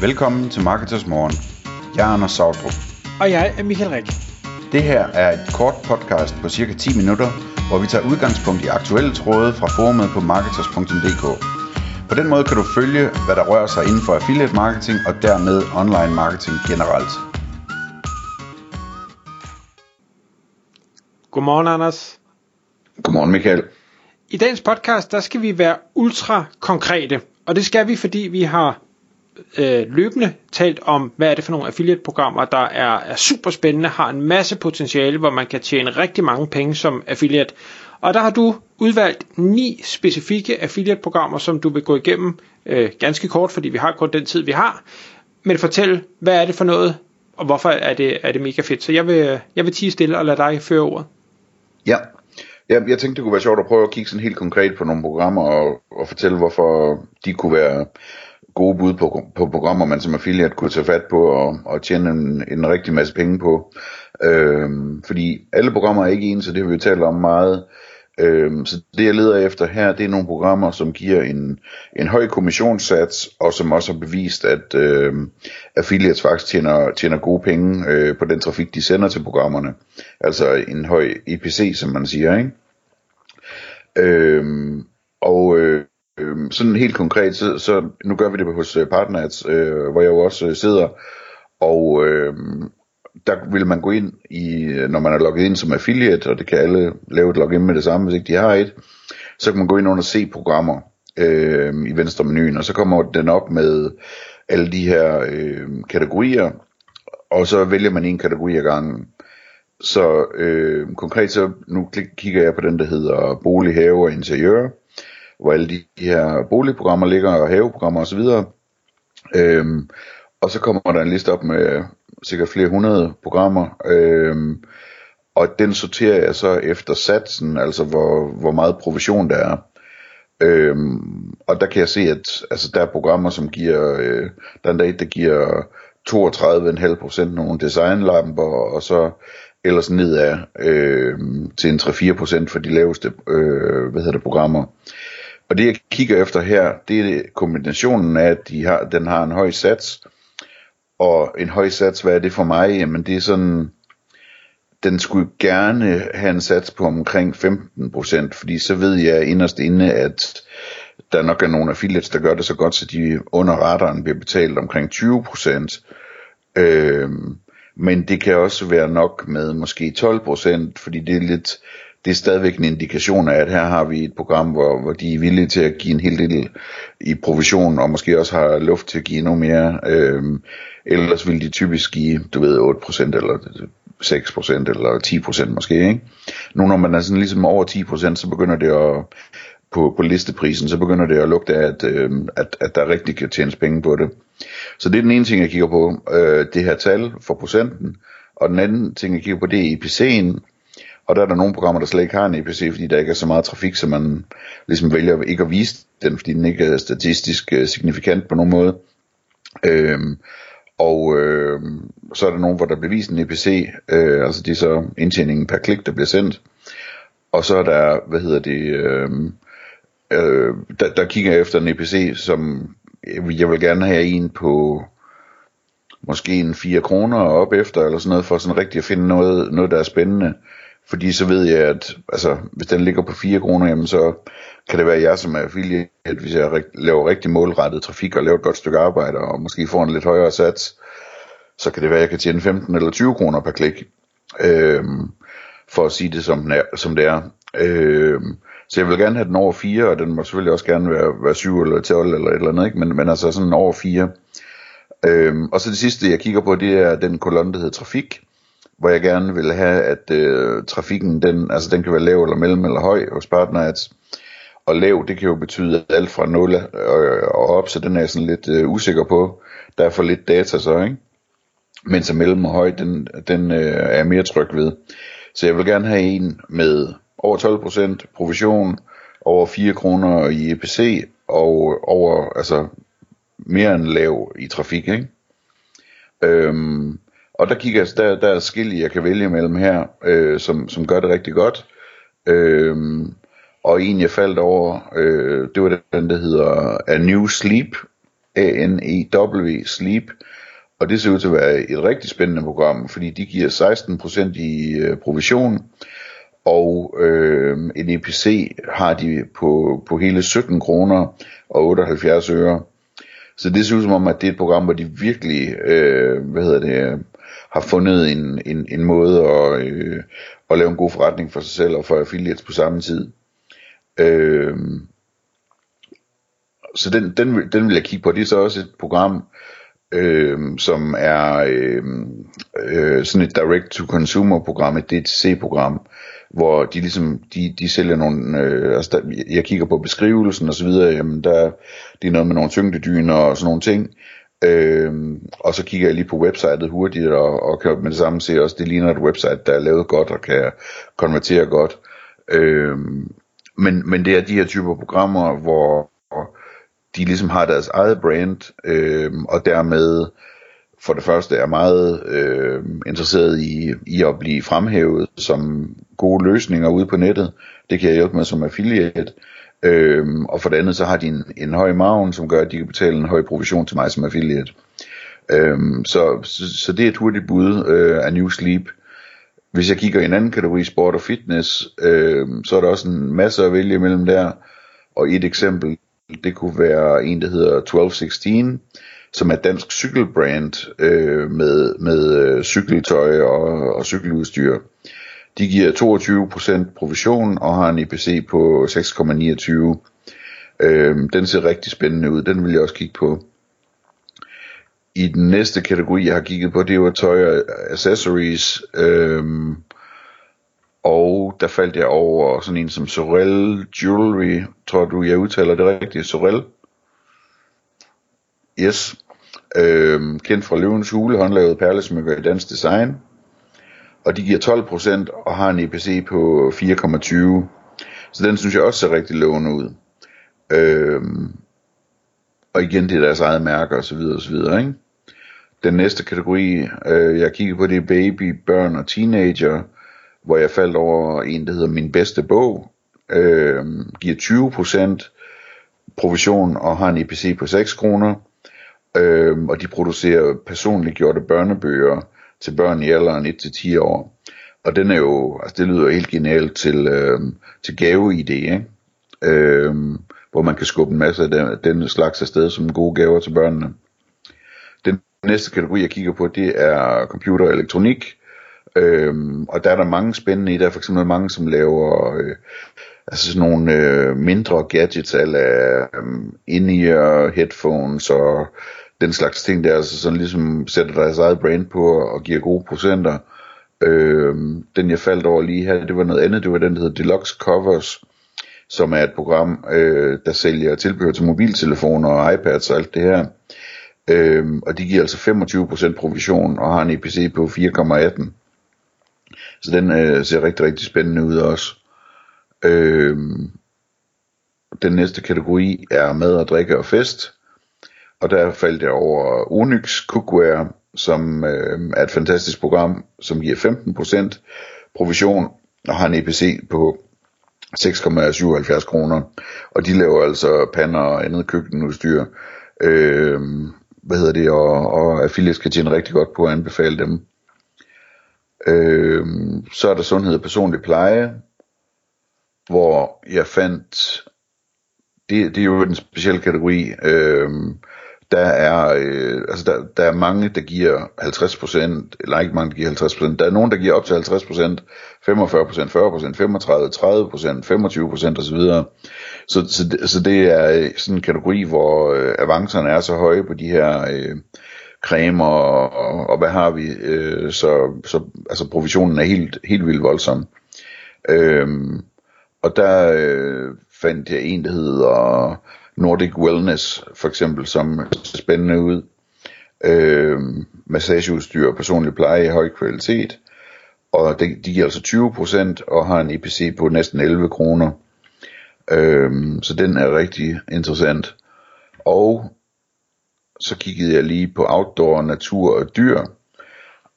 Velkommen til Marketers Morgen. Jeg er Anders Sautrup. Og jeg er Michael Rik. Det her er et kort podcast på cirka 10 minutter, hvor vi tager udgangspunkt i aktuelle tråde fra forumet på marketers.dk. På den måde kan du følge, hvad der rører sig inden for affiliate marketing og dermed online marketing generelt. Godmorgen, Anders. Godmorgen Michael. I dagens podcast, der skal vi være ultra konkrete. Og det skal vi, fordi vi har øh, løbende talt om, hvad er det for nogle affiliate-programmer, der er, er super spændende, har en masse potentiale, hvor man kan tjene rigtig mange penge som affiliate. Og der har du udvalgt ni specifikke affiliate-programmer, som du vil gå igennem øh, ganske kort, fordi vi har kun den tid, vi har. Men fortæl, hvad er det for noget, og hvorfor er det, er det mega fedt. Så jeg vil, jeg vil tige stille og lade dig føre ordet. Ja, Ja, jeg tænkte, det kunne være sjovt at prøve at kigge sådan helt konkret på nogle programmer og, og fortælle, hvorfor de kunne være gode bud på, på programmer, man som affiliate kunne tage fat på og, og tjene en, en rigtig masse penge på. Øhm, fordi alle programmer er ikke ens, så det har vi jo talt om meget. Øhm, så det jeg leder efter her, det er nogle programmer, som giver en, en høj kommissionssats, og som også har bevist, at øhm, affiliates faktisk tjener, tjener gode penge øh, på den trafik, de sender til programmerne. Altså en høj EPC, som man siger, ikke? Øhm, og øh, Øhm, sådan helt konkret, så, så nu gør vi det hos øh, Partners, øh, hvor jeg jo også øh, sidder, og øh, der vil man gå ind i, øh, når man er logget ind som affiliate, og det kan alle lave et login med det samme, hvis ikke de har et, så kan man gå ind under C-programmer øh, i venstre menuen, og så kommer den op med alle de her øh, kategorier, og så vælger man en kategori ad gangen. Så øh, konkret så, nu kigger jeg på den, der hedder bolig, have og interiør, hvor alle de, her boligprogrammer ligger, og haveprogrammer osv. Øhm, og så kommer der en liste op med sikkert flere hundrede programmer, øhm, og den sorterer jeg så efter satsen, altså hvor, hvor meget provision der er. Øhm, og der kan jeg se, at altså, der er programmer, som giver, øh, der er et, der giver 32,5% nogle designlamper, og så ellers nedad øh, til en 3-4% for de laveste øh, hvad hedder det, programmer. Og det jeg kigger efter her, det er kombinationen af, at de har, den har en høj sats, og en høj sats, hvad er det for mig? Jamen det er sådan, den skulle gerne have en sats på omkring 15%, fordi så ved jeg inderst inde, at der nok er nogle affiliates, der gør det så godt, så de under radaren bliver betalt omkring 20%. Øhm, men det kan også være nok med måske 12%, fordi det er lidt, det er stadigvæk en indikation af, at her har vi et program, hvor, hvor de er villige til at give en hel del i provision, og måske også har luft til at give endnu mere. Øhm, ellers vil de typisk give, du ved, 8% eller 6% eller 10% måske. Ikke? Nu når man er sådan ligesom over 10%, så begynder det at, på, på listeprisen, så begynder det at lugte af, at, øh, at, at der rigtig kan tjenes penge på det. Så det er den ene ting, jeg kigger på, øh, det her tal for procenten. Og den anden ting, jeg kigger på, det er IPC'en, og der er der nogle programmer, der slet ikke har en EPC, fordi der ikke er så meget trafik, så man ligesom vælger ikke at vise den, fordi den ikke er statistisk øh, signifikant på nogen måde. Øhm, og øh, så er der nogen, hvor der bliver vist en EPC, øh, altså det er så indtjeningen per klik, der bliver sendt. Og så er der, hvad hedder det, øh, øh, der, der kigger jeg efter en EPC, som jeg vil gerne have en på måske en 4 kroner op efter, eller sådan noget, for sådan rigtig at finde noget, noget der er spændende. Fordi så ved jeg, at altså, hvis den ligger på 4 kroner, jamen, så kan det være jeg som er affiliate, hvis jeg laver rigtig målrettet trafik og laver et godt stykke arbejde, og måske får en lidt højere sats, så kan det være, at jeg kan tjene 15 eller 20 kroner per klik. Øhm, for at sige det som, den er, som det er. Øhm, så jeg vil gerne have den over 4, og den må selvfølgelig også gerne være, være 7 eller 12 eller et eller andet, ikke? Men, men altså sådan over 4. Øhm, og så det sidste, jeg kigger på, det er den kolonne, der hedder trafik hvor jeg gerne vil have, at øh, trafikken, den, altså den kan være lav eller mellem eller høj hos partners. Og lav, det kan jo betyde alt fra 0 og, og op, så den er jeg sådan lidt øh, usikker på. Der er for lidt data så, ikke? Men så mellem og høj, den, den øh, er jeg mere tryg ved. Så jeg vil gerne have en med over 12% provision, over 4 kroner i EPC, og over, altså mere end lav i trafik, ikke? Øhm, og der kigger altså, der, der er skille, jeg kan vælge mellem her, øh, som, som gør det rigtig godt. Øh, og en jeg faldt over, øh, det var den, der hedder A New Sleep, A-N-E-W, Sleep. Og det ser ud til at være et rigtig spændende program, fordi de giver 16% i øh, provision, og øh, en EPC har de på, på hele 17 kroner og 78 øre. Så det ser ud som om, at det er et program, hvor de virkelig, øh, hvad hedder det, har fundet en, en, en måde at, øh, at lave en god forretning for sig selv og for affiliates på samme tid. Øh, så den, den, den vil jeg kigge på. Det er så også et program, øh, som er øh, øh, sådan et direct-to-consumer program, et DTC-program, hvor de ligesom, de, de sælger nogle, øh, altså der, jeg kigger på beskrivelsen og så videre, jamen der, det er noget med nogle tyngdedyner og sådan nogle ting, øh, og så kigger jeg lige på websitet hurtigt, og, og kan med det samme se også, det ligner et website, der er lavet godt og kan konvertere godt, øh, men, men det er de her typer programmer, hvor de ligesom har deres eget brand, øh, og dermed for det første er meget øh, interesseret i, i at blive fremhævet som gode løsninger ude på nettet. Det kan jeg hjælpe med som affiliate. Øhm, og for det andet så har de en, en høj maven, som gør, at de kan betale en høj provision til mig som affiliate. Øhm, så, så, så det er et hurtigt bud øh, af New Sleep. Hvis jeg kigger i en anden kategori, sport og fitness, øh, så er der også en masse at vælge mellem der. Og et eksempel, det kunne være en, der hedder 1216, som er et dansk cykelbrand øh, med, med øh, cykeltøj og, og cykeludstyr. De giver 22% provision og har en EPC på 6,29. Øhm, den ser rigtig spændende ud, den vil jeg også kigge på. I den næste kategori, jeg har kigget på, det var tøj og accessories. Øhm, og der faldt jeg over sådan en som Sorel Jewelry, tror du jeg udtaler det rigtigt, Sorel? Yes. Øhm, kendt fra Løvens Hule, håndlavet perlesmykker i dansk design. Og de giver 12% og har en EPC på 4,20. Så den synes jeg også ser rigtig lovende ud. Øhm, og igen, det er deres eget mærker osv. videre, Ikke? Den næste kategori, øh, jeg kigger på, det er baby, børn og teenager, hvor jeg faldt over en, der hedder Min Bedste Bog, øh, giver 20% provision og har en EPC på 6 kroner. Øhm, og de producerer personligt gjorte børnebøger til børn i alderen 1-10 år. Og den er jo, altså det lyder helt genialt til, øh, til gave-ID, ikke? Øh, hvor man kan skubbe en masse af den, den slags afsted som gode gaver til børnene. Den næste kategori, jeg kigger på, det er computer og elektronik. Øhm, og der er der mange spændende i, der er for eksempel mange, som laver øh, altså sådan nogle øh, mindre gadgets, eller øh, in-ear headphones og den slags ting der, altså sådan ligesom sætter deres eget brand på og giver gode procenter. Øh, den jeg faldt over lige her, det var noget andet, det var den der hedder Deluxe Covers, som er et program, øh, der sælger tilbehør til mobiltelefoner og iPads og alt det her. Øh, og de giver altså 25% provision og har en EPC på 4,18. Så den øh, ser rigtig, rigtig spændende ud også. Øh, den næste kategori er mad og drikke og fest. Og der faldt jeg over Onyx Cookware, som øh, er et fantastisk program, som giver 15% provision og har en EPC på 6,77 kroner. Og de laver altså pander og andet køkkenudstyr. Øh, hvad hedder det, og, og affiliates kan tjene rigtig godt på at anbefale dem. Øh, så er der sundhed og personlig pleje, hvor jeg fandt, det, det er jo en speciel kategori, øh, der er, øh, altså der, der er mange, der giver 50%, eller ikke mange, der giver 50%, der er nogen, der giver op til 50%, 45%, 40%, 35, 30%, 25% osv. Så, så, så det er øh, sådan en kategori, hvor øh, avancerne er så høje på de her øh, cremer, og, og, og hvad har vi, øh, så, så altså provisionen er helt, helt vildt voldsom. Øh, og der øh, fandt jeg en, der hedder Nordic Wellness, for eksempel, som ser spændende ud. Øh, massageudstyr og personlig pleje i høj kvalitet. Og de, de giver altså 20% og har en EPC på næsten 11 kroner. Øh, så den er rigtig interessant. Og så kiggede jeg lige på outdoor, natur og dyr,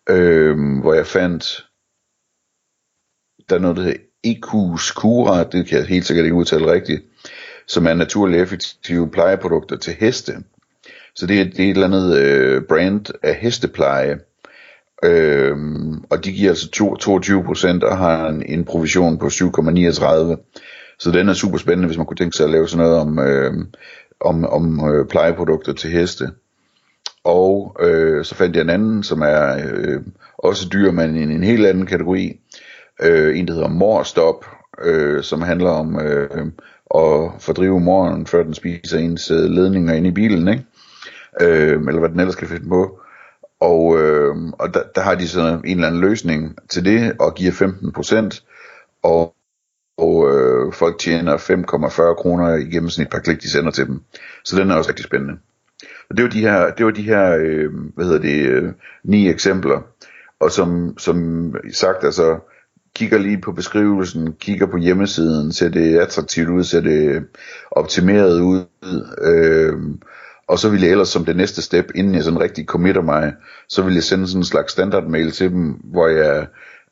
øh, hvor jeg fandt, der er noget, der hedder Ecus Cura, det kan jeg helt sikkert ikke udtale rigtigt, som er naturligt effektive plejeprodukter til heste. Så det, er- det er et eller andet øh, brand af hestepleje, Øhm, og de giver altså to- 22% og har en, en provision på 7,39. Så den er super spændende, hvis man kunne tænke sig at lave sådan noget om, øh, om, om øh, plejeprodukter til heste. Og øh, så fandt jeg en anden, som er øh, også dyr, men i en, en helt anden kategori. Øh, en, der hedder Morstop, øh, som handler om øh, at fordrive moren, før den spiser ens øh, ledninger ind i bilen, ikke? Øh, eller hvad den ellers skal finde på. Og, øh, og der, der har de sådan en eller anden løsning til det, og giver 15%, og, og øh, folk tjener 5,40 kroner i gennemsnit per klik, de sender til dem. Så den er også rigtig spændende. Og det var de her, det var de her øh, hvad hedder det, øh, ni eksempler. Og som, som sagt, altså, kigger lige på beskrivelsen, kigger på hjemmesiden, ser det attraktivt ud, ser det optimeret ud, øh, og så vil jeg ellers som det næste step, inden jeg sådan rigtig committer mig, så vil jeg sende sådan en slags standardmail til dem, hvor jeg,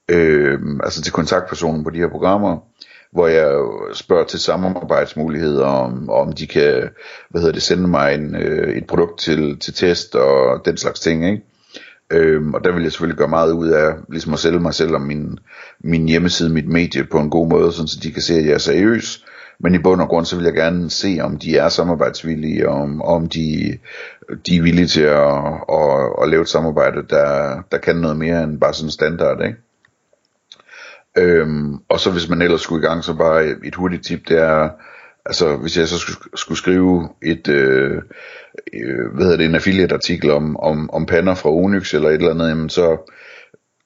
øh, altså til kontaktpersonen på de her programmer, hvor jeg spørger til samarbejdsmuligheder, om, om de kan, hvad hedder det, sende mig en, øh, et produkt til, til test og den slags ting, ikke? Øhm, og der vil jeg selvfølgelig gøre meget ud af ligesom at sælge mig selv og min, min hjemmeside, mit medie på en god måde, sådan så de kan se, at jeg er seriøs. Men i bund og grund, så vil jeg gerne se, om de er samarbejdsvillige, og om, om de, de er villige til at, at, at lave et samarbejde, der, der kan noget mere end bare sådan standard, ikke? Øhm, og så hvis man ellers skulle i gang, så bare et, et hurtigt tip, det er, altså hvis jeg så skulle, skulle skrive et, øh, øh, hvad hedder det, en affiliate artikel om, om, om pander fra Onyx eller et eller andet, jamen så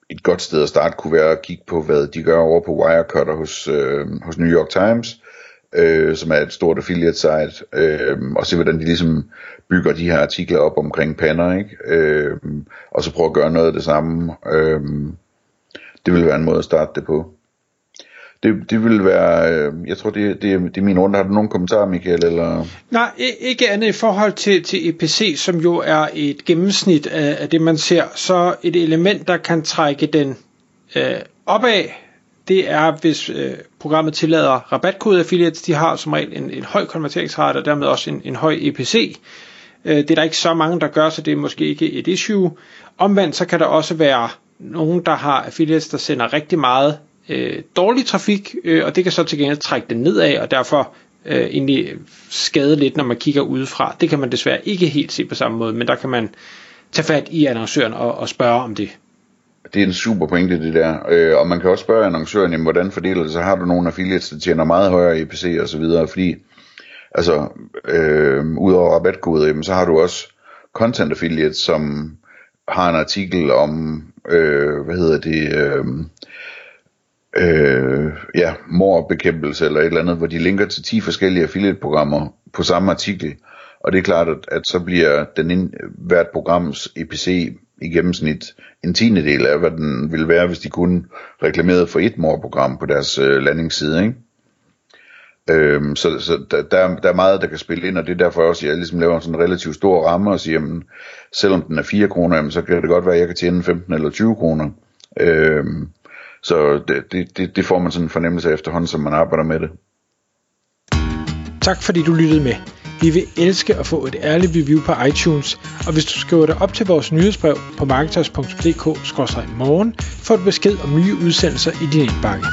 et godt sted at starte kunne være at kigge på, hvad de gør over på Wirecutter hos, øh, hos New York Times, øh, som er et stort affiliate site, øh, og se hvordan de ligesom bygger de her artikler op omkring pander, ikke? Øh, og så prøve at gøre noget af det samme. Øh, det vil være en måde at starte det på. Det, det vil være, øh, jeg tror det, det, det er min runde. Har du nogen kommentarer, Michael? Eller? Nej, ikke andet i forhold til, til EPC, som jo er et gennemsnit af, af det, man ser. Så et element, der kan trække den øh, opad, det er, hvis øh, programmet tillader rabatkode affiliates. De har som regel en, en høj konverteringsrate, og dermed også en, en høj EPC. Øh, det er der ikke så mange, der gør, så det er måske ikke et issue. Omvendt så kan der også være nogen, der har affiliates, der sender rigtig meget øh, dårlig trafik, øh, og det kan så til gengæld trække den nedad, og derfor øh, egentlig skade lidt, når man kigger udefra. Det kan man desværre ikke helt se på samme måde, men der kan man tage fat i annoncøren og, og spørge om det. Det er en super pointe, det der. Øh, og man kan også spørge annoncøren, jamen, hvordan fordeler det sig? Har du nogle affiliates, der tjener meget højere EPC og så videre? Fordi, altså, øh, udover rabatkoder, jamen, så har du også content affiliates, som har en artikel om, øh, hvad hedder det, øh, øh, ja, morbekæmpelse eller et eller andet, hvor de linker til 10 forskellige affiliate-programmer på samme artikel. Og det er klart, at, at så bliver den ind, hvert programs EPC i gennemsnit en tiende del af, hvad den ville være, hvis de kun reklamerede for et morprogram på deres øh, landingsside, ikke? Øhm, så så der, der, der er meget, der kan spille ind, og det er derfor også, at jeg ligesom laver sådan en relativt stor ramme og siger, jamen, selvom den er 4 kroner, jamen, så kan det godt være, at jeg kan tjene 15 eller 20 kroner. Øhm, så det, det, det, det får man sådan en fornemmelse af efterhånden, som man arbejder med det. Tak fordi du lyttede med. Vi vil elske at få et ærligt review på iTunes, og hvis du skriver dig op til vores nyhedsbrev på marketers.dk-morgen, får du besked om nye udsendelser i din indbakke.